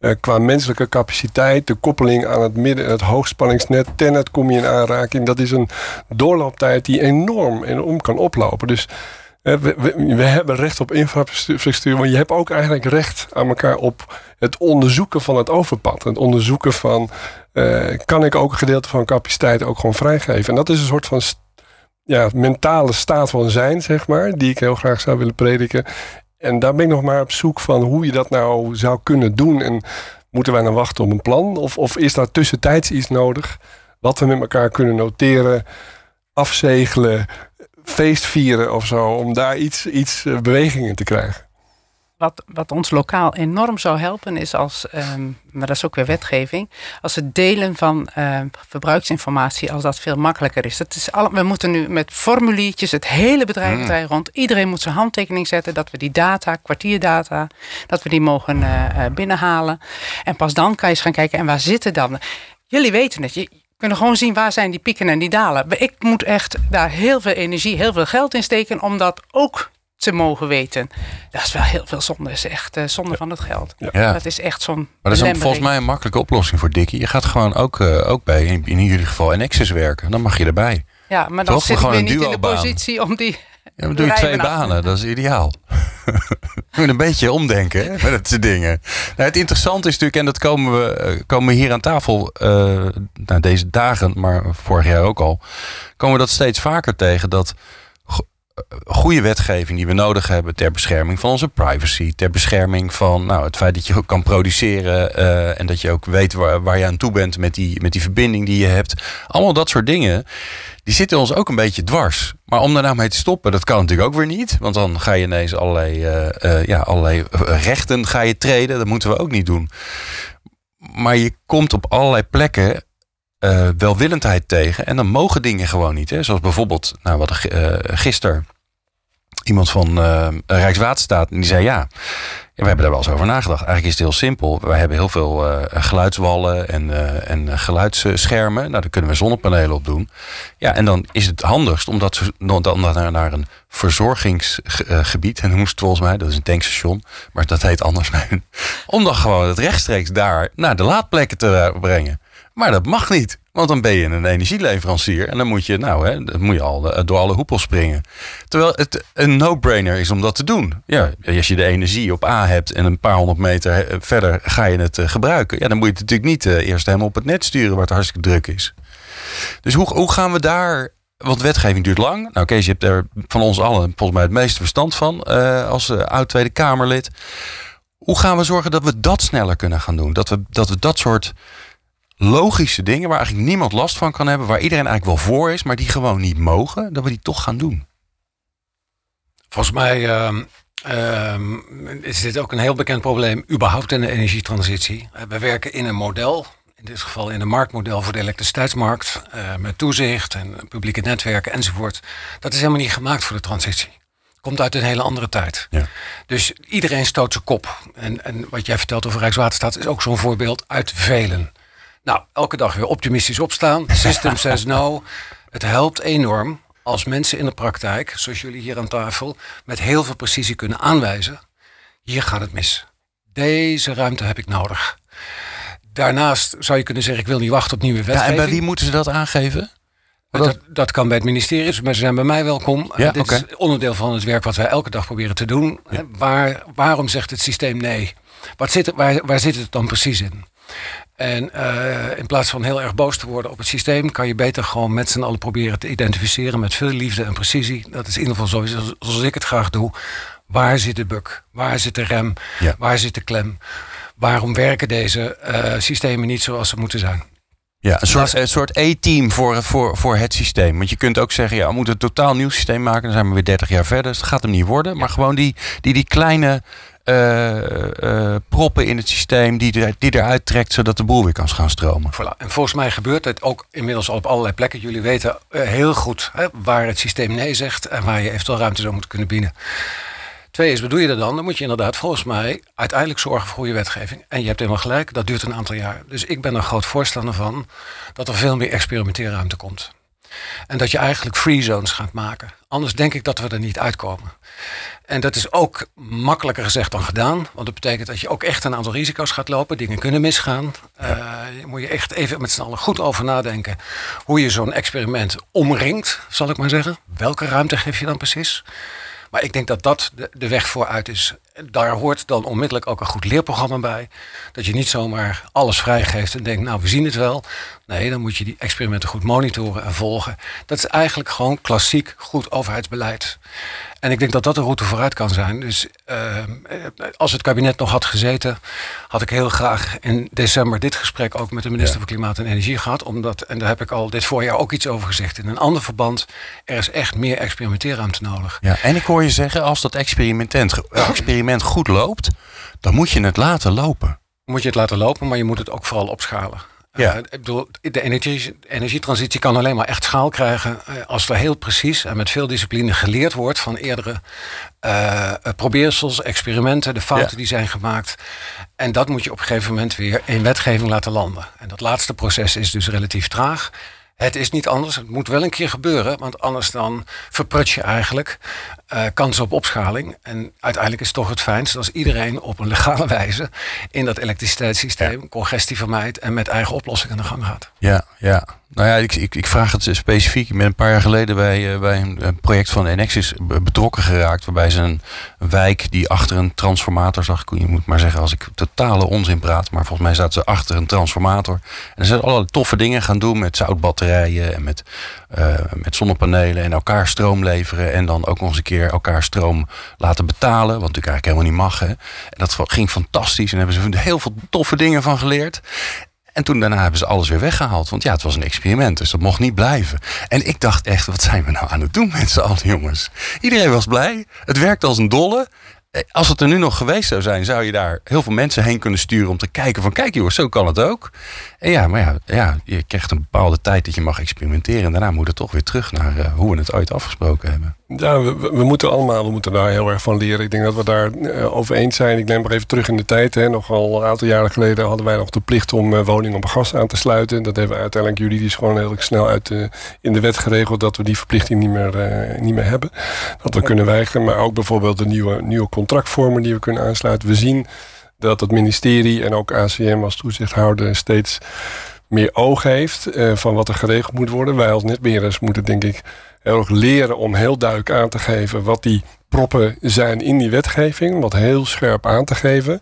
uh, qua menselijke capaciteit, de koppeling aan het midden, het hoogspanningsnet, Tenet kom je in aanraking. Dat is een doorlooptijd die enorm enorm kan oplopen. Dus uh, we, hebben recht op infrastructuur, maar je hebt ook eigenlijk recht aan elkaar op het onderzoeken van het overpad. Het onderzoeken van, uh, kan ik ook een gedeelte van capaciteit ook gewoon vrijgeven? En dat is een soort van ja, mentale staat van zijn, zeg maar, die ik heel graag zou willen prediken. En daar ben ik nog maar op zoek van hoe je dat nou zou kunnen doen. En moeten wij dan wachten op een plan? Of, of is daar tussentijds iets nodig? Wat we met elkaar kunnen noteren, afzegelen, feestvieren of zo. Om daar iets, iets eh, beweging in te krijgen. Wat, wat ons lokaal enorm zou helpen is als, um, maar dat is ook weer wetgeving, als het delen van um, verbruiksinformatie, als dat veel makkelijker is. Dat is al, we moeten nu met formuliertjes het hele bedrijf mm. rond. Iedereen moet zijn handtekening zetten dat we die data, kwartierdata, dat we die mogen uh, uh, binnenhalen. En pas dan kan je eens gaan kijken en waar zitten dan. Jullie weten het. Je, kunnen gewoon zien waar zijn die pieken en die dalen. Ik moet echt daar heel veel energie, heel veel geld in steken om dat ook te mogen weten. Dat is wel heel veel zonde. is echt uh, zonde van het geld. Ja. Dat is echt zo'n. Maar dat is volgens mij een makkelijke oplossing voor Dikkie. Je gaat gewoon ook, uh, ook bij, in, in ieder geval Nexus werken. Dan mag je erbij. Ja, maar dan Toch? zit ik weer niet in de positie om die. Ja, dan doe je twee banen, dat is ideaal. <laughs> je moet een beetje omdenken hè, met dat soort dingen. Nou, het interessante is natuurlijk, en dat komen we, eh, komen we hier aan tafel uh, nou, deze dagen, maar vorig jaar ook al, komen we dat steeds vaker tegen dat goede wetgeving die we nodig hebben ter bescherming van onze privacy, ter bescherming van nou, het feit dat je ook kan produceren uh, en dat je ook weet waar, waar je aan toe bent met die, met die verbinding die je hebt. Allemaal dat soort dingen, die zitten ons ook een beetje dwars. Maar om daar nou mee te stoppen, dat kan natuurlijk ook weer niet. Want dan ga je ineens allerlei, uh, ja, allerlei rechten ga je treden. Dat moeten we ook niet doen. Maar je komt op allerlei plekken uh, welwillendheid tegen. En dan mogen dingen gewoon niet. Hè? Zoals bijvoorbeeld, nou, wat uh, gisteren iemand van uh, Rijkswaterstaat. En die zei ja, we hebben daar wel eens over nagedacht. Eigenlijk is het heel simpel. Wij hebben heel veel geluidswallen en, uh, en geluidsschermen. Nou, daar kunnen we zonnepanelen op doen. Ja, en dan is het handigst om dat, dan naar, naar een verzorgingsgebied. En moest het volgens mij, dat is een tankstation. Maar dat heet anders. <laughs> om dan gewoon het rechtstreeks daar naar de laadplekken te brengen. Maar dat mag niet. Want dan ben je een energieleverancier. En dan moet je, nou, hè, dan moet je al eh, door alle hoepels springen. Terwijl het een no-brainer is om dat te doen. Ja, als je de energie op A hebt en een paar honderd meter eh, verder ga je het eh, gebruiken. Ja, dan moet je het natuurlijk niet eerst helemaal op het net sturen waar het hartstikke druk is. Dus hoe, gaan we daar want wetgeving duurt lang. Nou, Kees, je hebt er van ons allen volgens mij het meeste verstand van als oud Tweede Kamerlid. Hoe gaan we zorgen dat we dat sneller kunnen gaan doen? Dat we dat, we dat soort logische dingen waar eigenlijk niemand last van kan hebben, waar iedereen eigenlijk wel voor is, maar die gewoon niet mogen, dat we die toch gaan doen. Volgens mij uh, uh, is dit ook een heel bekend probleem, überhaupt in de energietransitie. Eh, we werken in een model, in dit geval in een marktmodel voor de elektriciteitsmarkt, uh, met toezicht en publieke netwerken enzovoort. Dat is helemaal niet gemaakt voor de transitie komt uit een hele andere tijd. Ja. Dus iedereen stoot zijn kop. En, en wat jij vertelt over Rijkswaterstaat is ook zo'n voorbeeld uit velen. Nou, elke dag weer optimistisch opstaan. System says no. Het helpt enorm als mensen in de praktijk, zoals jullie hier aan tafel, met heel veel precisie kunnen aanwijzen. Hier gaat het mis. Deze ruimte heb ik nodig. Daarnaast zou je kunnen zeggen, ik wil niet wachten op nieuwe wetgeving. Ja, en bij wie moeten ze dat aangeven? Dat, dat, kan bij het ministerie, maar ze zijn bij mij welkom. Ja, Dit is onderdeel van het werk wat wij elke dag proberen te doen. Waar, waarom zegt het systeem nee? Wat zit, waar, waar zit het dan precies in? En uh, in plaats van heel erg boos te worden op het systeem, kan je beter gewoon met z'n allen proberen te identificeren met veel liefde en precisie. Dat is in ieder geval zoals, zoals ik het graag doe. Waar zit de buk? Waar zit de rem? Ja. Waar zit de klem? Waarom werken deze uh, systemen niet zoals ze moeten zijn? Ja, een soort, een soort E-team voor, voor, voor het systeem. Want je kunt ook zeggen, ja, we moeten een totaal nieuw systeem maken. Dan zijn we weer 30 jaar verder. Dus dat gaat hem niet worden. Maar gewoon die, die, die kleine uh, proppen in het systeem die, die eruit trekt, zodat de boel weer kan gaan stromen. Voilà. En volgens mij gebeurt het ook inmiddels al op allerlei plekken. Jullie weten uh, heel goed hè, waar het systeem nee zegt en waar je eventueel ruimte zou moeten kunnen bieden. Twee is, wat doe je er dan? Dan moet je inderdaad volgens mij uiteindelijk zorgen voor goede wetgeving. En je hebt helemaal gelijk, dat duurt een aantal jaar. Dus ik ben er groot voorstander van dat er veel meer experimenteerruimte komt. En dat je eigenlijk free zones gaat maken. Anders denk ik dat we er niet uitkomen. En dat is ook makkelijker gezegd dan gedaan. Want dat betekent dat je ook echt een aantal risico's gaat lopen. Dingen kunnen misgaan. Ja. Uh, moet je echt even met z'n allen goed over nadenken. Hoe je zo'n experiment omringt, zal ik maar zeggen. Welke ruimte geef je dan precies? Maar ik denk dat dat de, de weg vooruit is. Daar hoort dan onmiddellijk ook een goed leerprogramma bij. Dat je niet zomaar alles vrijgeeft en denkt, nou we zien het wel. Nee, dan moet je die experimenten goed monitoren en volgen. Dat is eigenlijk gewoon klassiek goed overheidsbeleid. En ik denk dat dat een route vooruit kan zijn. Dus uh, als het kabinet nog had gezeten, had ik heel graag in december dit gesprek ook met de minister ja. van Klimaat en Energie gehad. Omdat, en daar heb ik al dit voorjaar ook iets over gezegd. In een ander verband, er is echt meer experimenteerruimte nodig. Ja, en ik hoor je zeggen, als dat experiment <clears throat> goed loopt, dan moet je het laten lopen. Moet je het laten lopen, maar je moet het ook vooral opschalen. Ja. Uh, ik bedoel, de energie, energietransitie kan alleen maar echt schaal krijgen uh, als er heel precies en met veel discipline geleerd wordt van eerdere uh, probeersels, experimenten, de fouten ja. die zijn gemaakt. En dat moet je op een gegeven moment weer in wetgeving laten landen. En dat laatste proces is dus relatief traag. Het is niet anders. Het moet wel een keer gebeuren. Want anders dan verprut je eigenlijk uh, kansen op opschaling. En uiteindelijk is het toch het fijnst als iedereen op een legale <laughs> wijze in dat elektriciteitssysteem ja. congestie vermijdt en met eigen oplossingen aan de gang gaat. Ja, ja. Nou ja, ik, ik, ik vraag het specifiek. Ik ben een paar jaar geleden bij, uh, bij een, project van Enexis betrokken geraakt. Waarbij ze een, een wijk die achter een transformator zag. Je moet maar zeggen als ik totale onzin praat. Maar volgens mij zaten ze achter een transformator. En ze zijn allerlei toffe dingen gaan doen met zoutbatterijen en met, uh, met zonnepanelen. En elkaar stroom leveren. En dan ook nog eens een keer elkaar stroom laten betalen. Wat natuurlijk eigenlijk helemaal niet mag. Hè. En dat ging fantastisch. En hebben ze heel veel toffe dingen van geleerd. En toen daarna hebben ze alles weer weggehaald. Want ja, het was een experiment, dus dat mocht niet blijven. En ik dacht echt, wat zijn we nou aan het doen met z'n allen, jongens? Iedereen was blij. Het werkte als een dolle. Als het er nu nog geweest zou zijn, zou je daar heel veel mensen heen kunnen sturen om te kijken van kijk jongens, zo kan het ook. En ja, maar ja, ja je krijgt een bepaalde tijd dat je mag experimenteren. En daarna moet het toch weer terug naar uh, hoe we het ooit afgesproken hebben. Ja, we, we, moeten allemaal, we moeten daar heel erg van leren. Ik denk dat we daar uh, over eens zijn. Ik neem maar even terug in de tijd. Hè. Nog al een aantal jaren geleden hadden wij nog de plicht om uh, woningen op gas aan te sluiten. Dat hebben we uiteindelijk juridisch gewoon heel snel uit uh, in de wet geregeld dat we die verplichting niet meer, niet meer hebben. Dat we kunnen weigeren. Maar ook bijvoorbeeld de nieuwe, nieuwe contractvormen die we kunnen aansluiten. We zien dat het ministerie en ook ACM als toezichthouder steeds meer oog heeft van wat er geregeld moet worden. Wij als netbeheerders moeten denk ik heel erg leren om heel duidelijk aan te geven wat die proppen zijn in die wetgeving. Wat heel scherp aan te geven.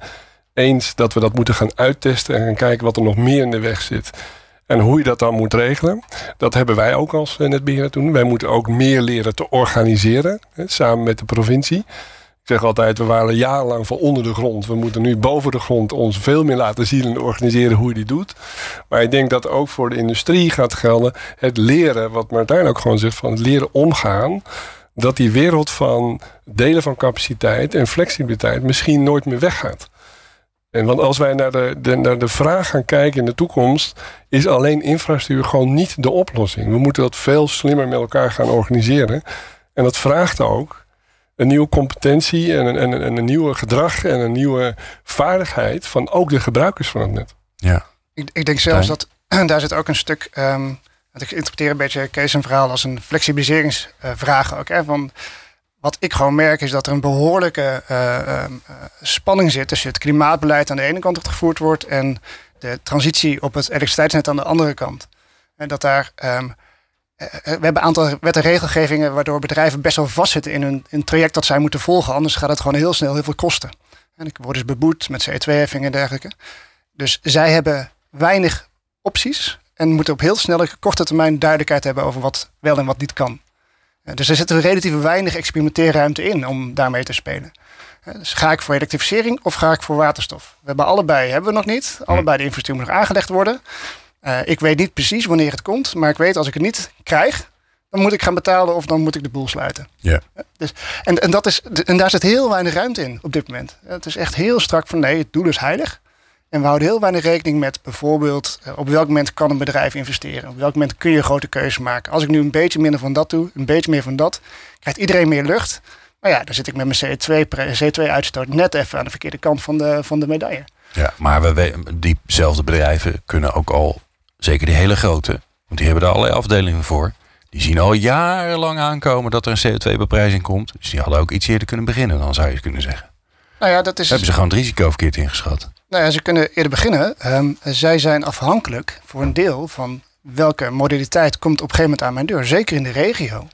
Eens dat we dat moeten gaan uittesten en gaan kijken wat er nog meer in de weg zit. En hoe je dat dan moet regelen, dat hebben wij ook als netbeheerder toen. Wij moeten ook meer leren te organiseren, samen met de provincie. Ik zeg altijd, we waren jarenlang van onder de grond. We moeten nu boven de grond ons veel meer laten zien en organiseren hoe je die doet. Maar ik denk dat ook voor de industrie gaat gelden het leren, wat Martijn ook gewoon zegt, van het leren omgaan. Dat die wereld van delen van capaciteit en flexibiliteit misschien nooit meer weggaat. En want als wij naar de, de, naar de vraag gaan kijken in de toekomst, is alleen infrastructuur gewoon niet de oplossing. We moeten dat veel slimmer met elkaar gaan organiseren. En dat vraagt ook een nieuwe competentie en een, en, en een nieuwe gedrag en een nieuwe vaardigheid van ook de gebruikers van het net. Ja. Ik, ik denk zelfs dat <clears throat> daar zit ook een stuk. Um, ik interpreteer een beetje Kees een verhaal als een flexibiliseringsvraag ook. Hè, van, wat ik gewoon merk is dat er een behoorlijke uh, uh, spanning zit tussen het klimaatbeleid aan de ene kant dat gevoerd wordt en de transitie op het elektriciteitsnet aan de andere kant. En dat daar. Um, we hebben een aantal wet- en regelgevingen waardoor bedrijven best wel vastzitten in in traject dat zij moeten volgen. Anders gaat het gewoon heel snel heel veel kosten. En ik word dus beboet met CO2-heffingen en dergelijke. Dus zij hebben weinig opties en moeten op heel snelle, korte termijn duidelijkheid hebben over wat wel en wat niet kan. Eh, Dus er zit een relatief weinig experimenteerruimte in om daarmee te spelen. Eh, Dus ga ik voor elektrificering of ga ik voor waterstof? We hebben allebei, hebben we nog niet. Allebei de infrastructuur moet nog aangelegd worden. Eh, ik weet niet precies wanneer het komt, maar ik weet als ik het niet krijg, dan moet ik gaan betalen of dan moet ik de boel sluiten. Ja. Dus, en, en, dat is, en daar zit heel weinig ruimte in op dit moment. Het is echt heel strak van nee, het doel is heilig. En we houden heel weinig rekening met bijvoorbeeld eh, op welk moment kan een bedrijf investeren. Op welk moment kun je grote keuzes maken. Als ik nu een beetje minder van dat doe, een beetje meer van dat, krijgt iedereen meer lucht. Maar ja, dan zit ik met mijn CO2-uitstoot net even aan de verkeerde kant van de, van de medaille. Ja, maar we- diezelfde bedrijven kunnen ook al, zeker die hele grote, want die hebben daar allerlei afdelingen voor. Die zien al jarenlang aankomen dat er een CO2-beprijzing komt. Dus die hadden ook iets eerder kunnen beginnen, dan zou je kunnen zeggen. Nou ja, dat is. Hebben ze gewoon het risico verkeerd ingeschat. Nou ja, ze kunnen eerder beginnen. Ehm, zij zijn afhankelijk voor een deel van welke modaliteit komt op een gegeven moment aan mijn deur. Zeker in de regio.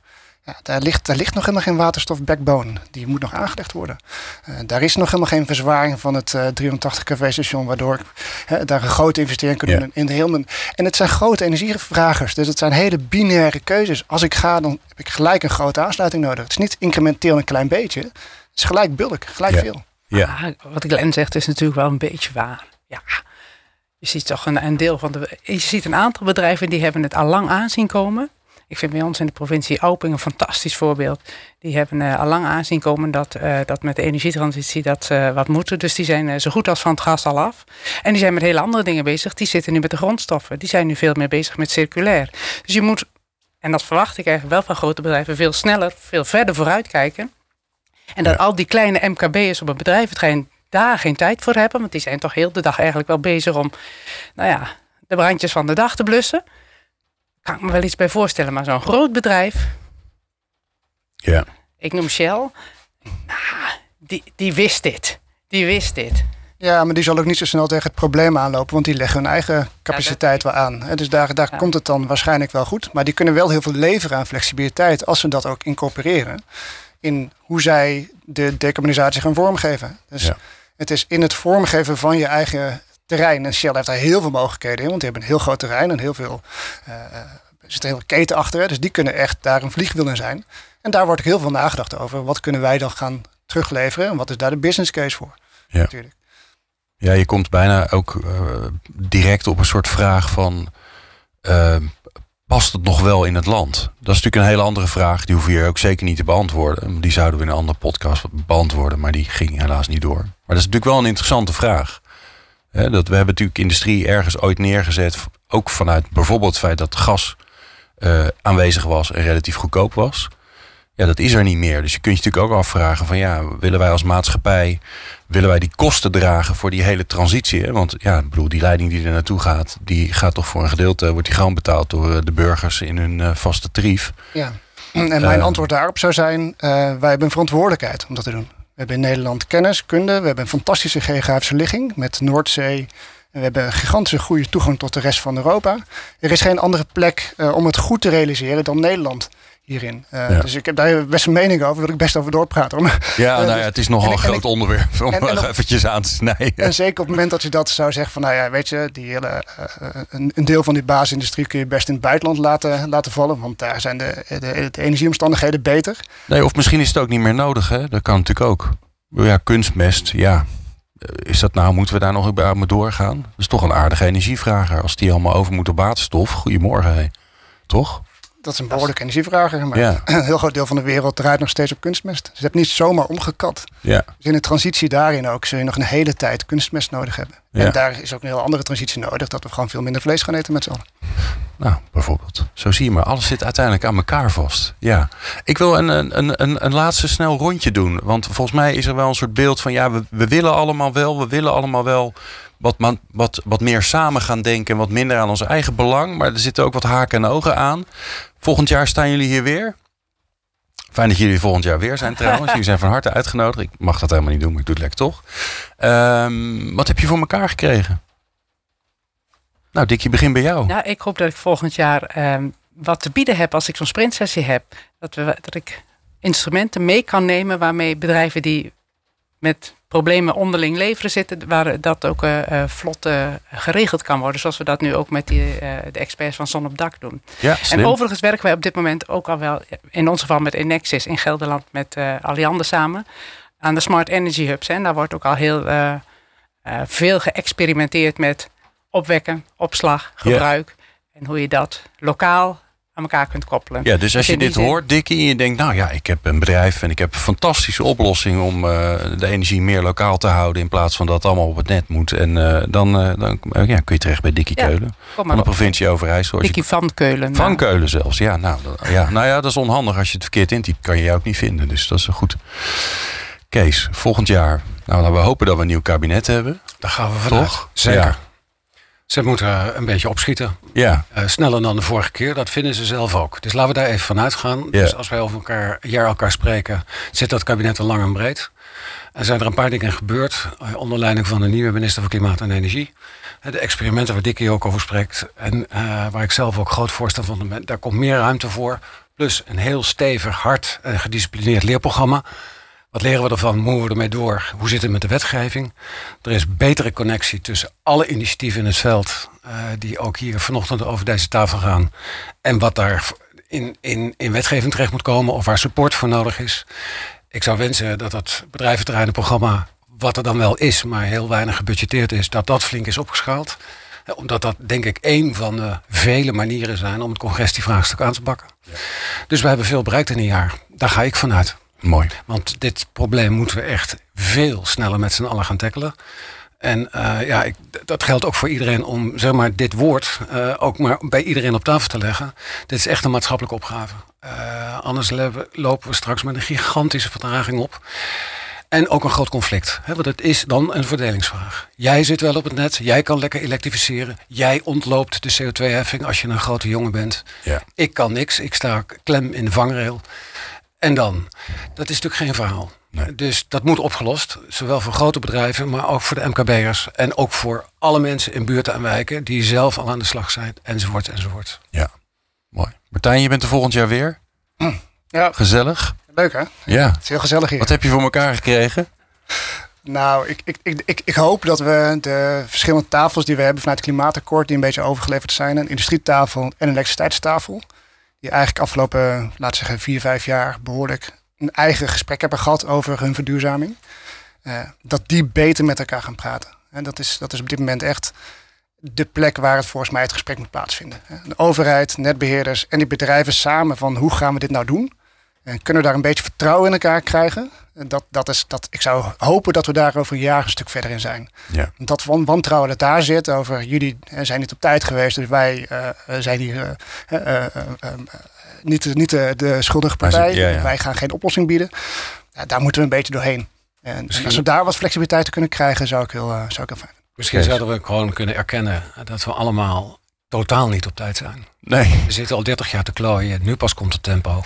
Ja, daar, ligt, daar ligt nog helemaal geen waterstof backbone. Die moet nog aangelegd worden. Eh, daar is nog helemaal geen verzwaring van het eh, 380 kV station, waardoor hè, daar een grote investering kunnen Ja. doen in de hele. En het zijn grote energievragers, dus het zijn hele binaire keuzes. Als ik ga, dan heb ik gelijk een grote aansluiting nodig. Het is niet incrementeel een klein beetje. Het is gelijk bulk, gelijk Ja. veel. Ja, Ah, wat Glenn zegt is natuurlijk wel een beetje waar. Ja. Je ziet toch een, een deel van de. Je ziet een aantal bedrijven die hebben het al lang aanzien komen. Ik vind bij ons in de provincie Auping een fantastisch voorbeeld. Die hebben eh, al lang aanzien komen dat, eh, dat met de energietransitie dat ze wat moeten. Dus die zijn eh, zo goed als van het gas al af. En die zijn met hele andere dingen bezig. Die zitten nu met de grondstoffen. Die zijn nu veel meer bezig met circulair. Dus je moet, en dat verwacht ik eigenlijk wel van grote bedrijven, veel sneller, veel verder vooruitkijken. En dat al die kleine MKB'ers op een bedrijventerrein daar geen tijd voor hebben. Want die zijn toch heel de dag eigenlijk wel bezig om, nou ja, de brandjes van de dag te blussen. Kan ik me wel iets bij voorstellen. Maar zo'n groot bedrijf, ja. ik noem Shell, nou, die, die wist dit. Die wist dit. Ja, maar die zal ook niet zo snel tegen het probleem aanlopen, want die leggen hun eigen capaciteit wel aan. Dus daar, daar Ja. komt het dan waarschijnlijk wel goed. Maar die kunnen wel heel veel leveren aan flexibiliteit als ze dat ook incorporeren in hoe zij de decarbonisatie gaan vormgeven. Dus Ja. het is in het vormgeven van je eigen terrein. En Shell heeft daar heel veel mogelijkheden in, want die hebben een heel groot terrein en heel veel. eh, er zit een hele keten achter, dus die kunnen echt daar een vliegwiel in zijn. En daar wordt ook heel veel nagedacht over. Wat kunnen wij dan gaan terugleveren en wat is daar de business case voor? Ja. Natuurlijk. Ja, je komt bijna ook eh, direct op een soort vraag van... past het nog wel in het land? Dat is natuurlijk een hele andere vraag. Die hoef je hier ook zeker niet te beantwoorden. Die zouden we in een andere podcast beantwoorden. Maar die ging helaas niet door. Maar dat is natuurlijk wel een interessante vraag. Dat we hebben natuurlijk industrie ergens ooit neergezet. Ook vanuit bijvoorbeeld het feit dat gas eh, aanwezig was en relatief goedkoop was. Ja, dat is er niet meer. Dus je kunt je natuurlijk ook afvragen van ja, willen wij als maatschappij, willen wij die kosten dragen voor die hele transitie? Hè? Want ja, ik bedoel, die leiding die er naartoe gaat, die gaat toch voor een gedeelte, wordt die gewoon betaald door eh, de burgers in hun eh, vaste tarief. Ja, <clears throat> en mijn Eh. antwoord daarop zou zijn: wij hebben een verantwoordelijkheid om dat te doen. We hebben in Nederland kennis, kunde, we hebben een fantastische geografische ligging met Noordzee. We hebben een gigantische goede toegang tot de rest van Europa. Er is geen andere plek eh, om het goed te realiseren dan Nederland hierin. Eh, Ja. Dus ik heb daar best een mening over, wil ik best over doorpraten. Ja, Eh, <laughs> nou ja, het is nogal en een en groot onderwerp om en- nog op- eventjes aan te snijden. En zeker op het moment dat je dat zou zeggen van, nou ja, weet je, die hele, eh, eh, een, een deel van die basisindustrie kun je best in het buitenland laten, laten vallen. Want daar zijn de, de, de energieomstandigheden beter. Nee, of misschien is het ook niet meer nodig. Hè? Dat kan natuurlijk ook. Ja, kunstmest, ja. Eh, Is dat nou, moeten we daar nog bij mee doorgaan? Dat is toch een aardige energievrager. Als die allemaal over moet op waterstof. Goedemorgen, hé. Toch? Dat is een behoorlijke energievrager. Maar Ja. <clears throat> een heel groot deel van de wereld draait nog steeds op kunstmest. Dus je hebt niet zomaar omgekat. Ja. Dus in de transitie daarin ook zul je nog een hele tijd kunstmest nodig hebben. Ja. En daar is ook een heel andere transitie nodig. Dat we gewoon veel minder vlees gaan eten met z'n allen. Nou, bijvoorbeeld. Zo zie je maar. Alles zit uiteindelijk aan elkaar vast. Ja. Ik wil een, een, een- een, een laatste snel rondje doen. Want volgens mij is er wel een soort beeld van... ja, we, we willen allemaal wel, we willen allemaal wel... Wat, wat, wat meer samen gaan denken en wat minder aan ons eigen belang. Maar er zitten ook wat haken en ogen aan. Volgend jaar staan jullie hier weer. Fijn dat jullie volgend jaar weer zijn trouwens. jullie zijn van harte uitgenodigd. Ik mag dat helemaal niet doen, maar ik doe het lekker toch. Ehm, wat heb je voor elkaar gekregen? Nou, Dikkie, begin bij jou. Nou, ik hoop dat ik volgend jaar ehm, wat te bieden heb als ik zo'n sprintsessie heb. Dat, we, dat ik instrumenten mee kan nemen waarmee bedrijven die met problemen onderling leveren zitten, waar dat ook uh, vlot uh, geregeld kan worden. Zoals we dat nu ook met die, uh, de experts van Zon op Dak doen. Ja, en overigens werken wij op dit moment ook al wel, in ons geval met Enexis in Gelderland met Alliander samen, aan de Smart Energy Hubs. En daar wordt ook al heel veel geëxperimenteerd met opwekken, opslag, gebruik. En hoe je dat lokaal aan elkaar kunt koppelen. Ja, dus als je dit hoort, Dikkie, en je denkt, nou ja, ik heb een bedrijf en ik heb een fantastische oplossing om uh, de energie meer lokaal te houden in plaats van dat het allemaal op het net moet. En uh, dan, uh, dan ja, kun je terecht bij Dikkie ja, Keulen van de provincie Overijssel. Dikkie van Keulen. Van nou. Keulen zelfs, ja nou, ja. nou ja, dat is onhandig als je het verkeerd intypt, kan je jou ook niet vinden. Dus dat is goed. Kees, volgend jaar. Nou, we hopen dat we een nieuw kabinet hebben. Daar gaan we. Toch? Zeker. Ja. Ze moeten een beetje opschieten. Ja. Uh, sneller dan de vorige keer. Dat vinden ze zelf ook. Dus laten we daar even vanuit gaan. Ja. Dus als wij over elkaar jaar elkaar spreken, zit dat kabinet al lang en breed. Er zijn er een paar dingen gebeurd. Uh, onder leiding van de nieuwe minister van Klimaat en Energie. De experimenten waar Dikkie ook over spreekt. En waar ik zelf ook groot voorstander van ben. Daar komt meer ruimte voor. Plus een heel stevig, hard en gedisciplineerd leerprogramma. Wat leren we ervan? Moeten we ermee door? Hoe zit het met de wetgeving? Er is betere connectie tussen alle initiatieven in het veld... Uh, die ook hier vanochtend over deze tafel gaan... en wat daar in, in, in wetgeving terecht moet komen... of waar support voor nodig is. Ik zou wensen dat dat bedrijventerreinenprogramma... wat er dan wel is, maar heel weinig gebudgeteerd is... dat dat flink is opgeschaald omdat dat denk ik één van de vele manieren zijn om het congestievraagstuk aan te bakken. Ja. Dus we hebben veel bereikt in een jaar. Daar ga ik vanuit. Mooi. Want dit probleem moeten we echt veel sneller met z'n allen gaan tackelen. En uh, ja, ik, dat geldt ook voor iedereen om zeg maar, dit woord uh, ook maar bij iedereen op tafel te leggen. Dit is echt een maatschappelijke opgave. Uh, anders lopen we straks met een gigantische vertraging op. En ook een groot conflict. Hè, want het is dan een verdelingsvraag. Jij zit wel op het net, jij kan lekker elektrificeren. Jij ontloopt de CO2-heffing als je een grote jongen bent. Ja. Ik kan niks, ik sta klem in de vangrail. En dan? Dat is natuurlijk geen verhaal. Nee. Dus dat moet opgelost. Zowel voor grote bedrijven, maar ook voor de MKB'ers. En ook voor alle mensen in buurten en wijken die zelf al aan de slag zijn. Enzovoort, enzovoort. Ja, mooi. Martijn, je bent er volgend jaar weer. Ja. Gezellig. Leuk hè? Ja. Het is heel gezellig hier. Wat heb je voor elkaar gekregen? Nou, ik, ik, ik, ik, ik hoop dat we de verschillende tafels die we hebben vanuit het klimaatakkoord, die een beetje overgeleverd zijn, een industrietafel en een elektriciteitstafel, die eigenlijk afgelopen, laten zeggen, vier, vijf jaar behoorlijk een eigen gesprek hebben gehad over hun verduurzaming. Uh, dat die beter met elkaar gaan praten. En dat is, dat is op dit moment echt de plek waar het volgens mij het gesprek moet plaatsvinden. De overheid, netbeheerders en die bedrijven samen van hoe gaan we dit nou doen? En kunnen we daar een beetje vertrouwen in elkaar krijgen? Dat, dat is, dat, ik zou hopen dat we daar over een jaar een stuk verder in zijn. Ja. Dat wantrouwen dat daar zit over jullie zijn niet op tijd geweest, dus wij uh, zijn hier uh, niet, niet de, de schuldige partij. Ja, ja. Wij gaan geen oplossing bieden. Ja, daar moeten we een beetje doorheen. En als we daar wat flexibiliteit kunnen krijgen, zou ik heel, zou ik heel fijn vinden. Misschien zouden we gewoon kunnen erkennen dat we allemaal totaal niet op tijd zijn. Nee. We zitten al 30 jaar te klooien. Nu pas komt het tempo.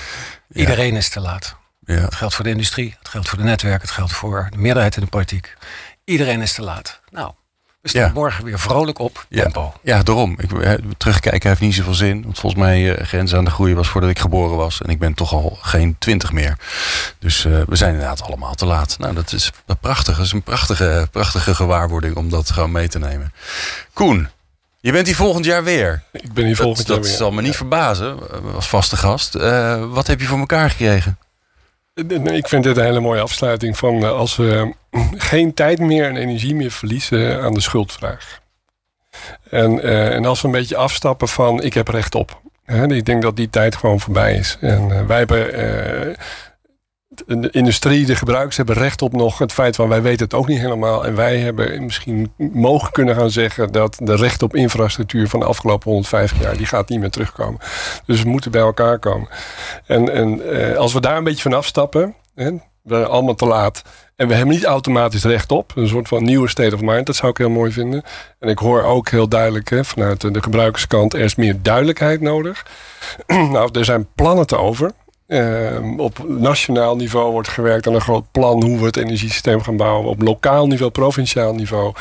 Iedereen is te laat. Ja. Het geldt voor de industrie, het geldt voor de netwerk, het geldt voor de meerderheid in de politiek. Iedereen is te laat. Nou, we staan Ja. morgen weer vrolijk op tempo. Ja, daarom. Ik, terugkijken heeft niet zoveel zin. Want volgens mij uh, grens aan de groei was voordat ik geboren was. En ik ben toch al geen twintig meer. Dus eh, we zijn inderdaad allemaal te laat. Nou, dat is prachtig. Dat is een prachtige, prachtige gewaarwording om dat gewoon mee te nemen. Koen, je bent hier volgend jaar weer. Ik ben hier Dat, volgend jaar dat weer. zal me niet verbazen eh, als vaste gast. Eh, wat heb je voor elkaar gekregen? Nee, Ik vind dit een hele mooie afsluiting van eh, als we geen tijd meer en energie meer verliezen aan de schuldvraag. En, eh, en als we een beetje afstappen van ik heb recht op. Hè, ik denk dat die tijd gewoon voorbij is. En eh, wij hebben, eh, de industrie, de gebruikers hebben recht op nog het feit van wij weten het ook niet helemaal. En wij hebben misschien mogen kunnen gaan zeggen dat de recht op infrastructuur van de afgelopen 150 jaar, die gaat niet meer terugkomen. Dus we moeten bij elkaar komen. En, en eh, als we daar een beetje van afstappen, hè, we zijn allemaal te laat. En we hebben niet automatisch recht op. Een soort van nieuwe state of mind. Dat zou ik heel mooi vinden. En ik hoor ook heel duidelijk hè, vanuit de gebruikerskant... er is meer duidelijkheid nodig. <clears throat> nou, er zijn plannen te over. Ehm, op nationaal niveau wordt gewerkt aan een groot plan hoe we het energiesysteem gaan bouwen. Op lokaal niveau, provinciaal niveau.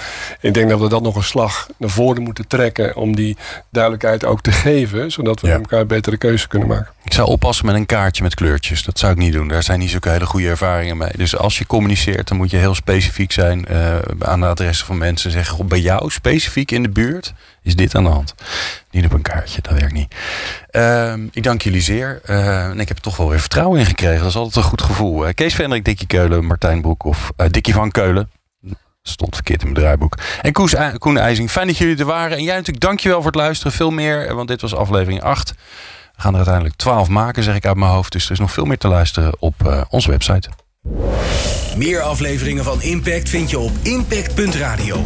Ik denk dat we dat nog een slag naar voren moeten trekken om die duidelijkheid ook te geven, zodat we Ja. elkaar betere keuze kunnen maken. Ik zou oppassen met een kaartje met kleurtjes. Dat zou ik niet doen. Daar zijn niet zulke hele goede ervaringen mee. Dus als je communiceert, dan moet je heel specifiek zijn eh, aan de adressen van mensen. Zeggen, "Goh, bij jou specifiek in de buurt is dit aan de hand. Niet op een kaartje, dat werkt niet. Ehm, ik dank jullie zeer. Eh, en ik heb er toch wel weer vertrouwen in gekregen. Dat is altijd een goed gevoel. Eh, Kees Vendrik, Dikkie Keulen, Martijn Broek of eh Dikkie van Keulen. Stond verkeerd in mijn draaiboek. En Koes, Koen IJzing, fijn dat jullie er waren. En jij natuurlijk, dankjewel voor het luisteren. Veel meer, want dit was aflevering 8. We gaan er uiteindelijk 12 maken, zeg ik uit mijn hoofd. Dus er is nog veel meer te luisteren op eh, onze website. Meer afleveringen van Impact vind je op impact.radio.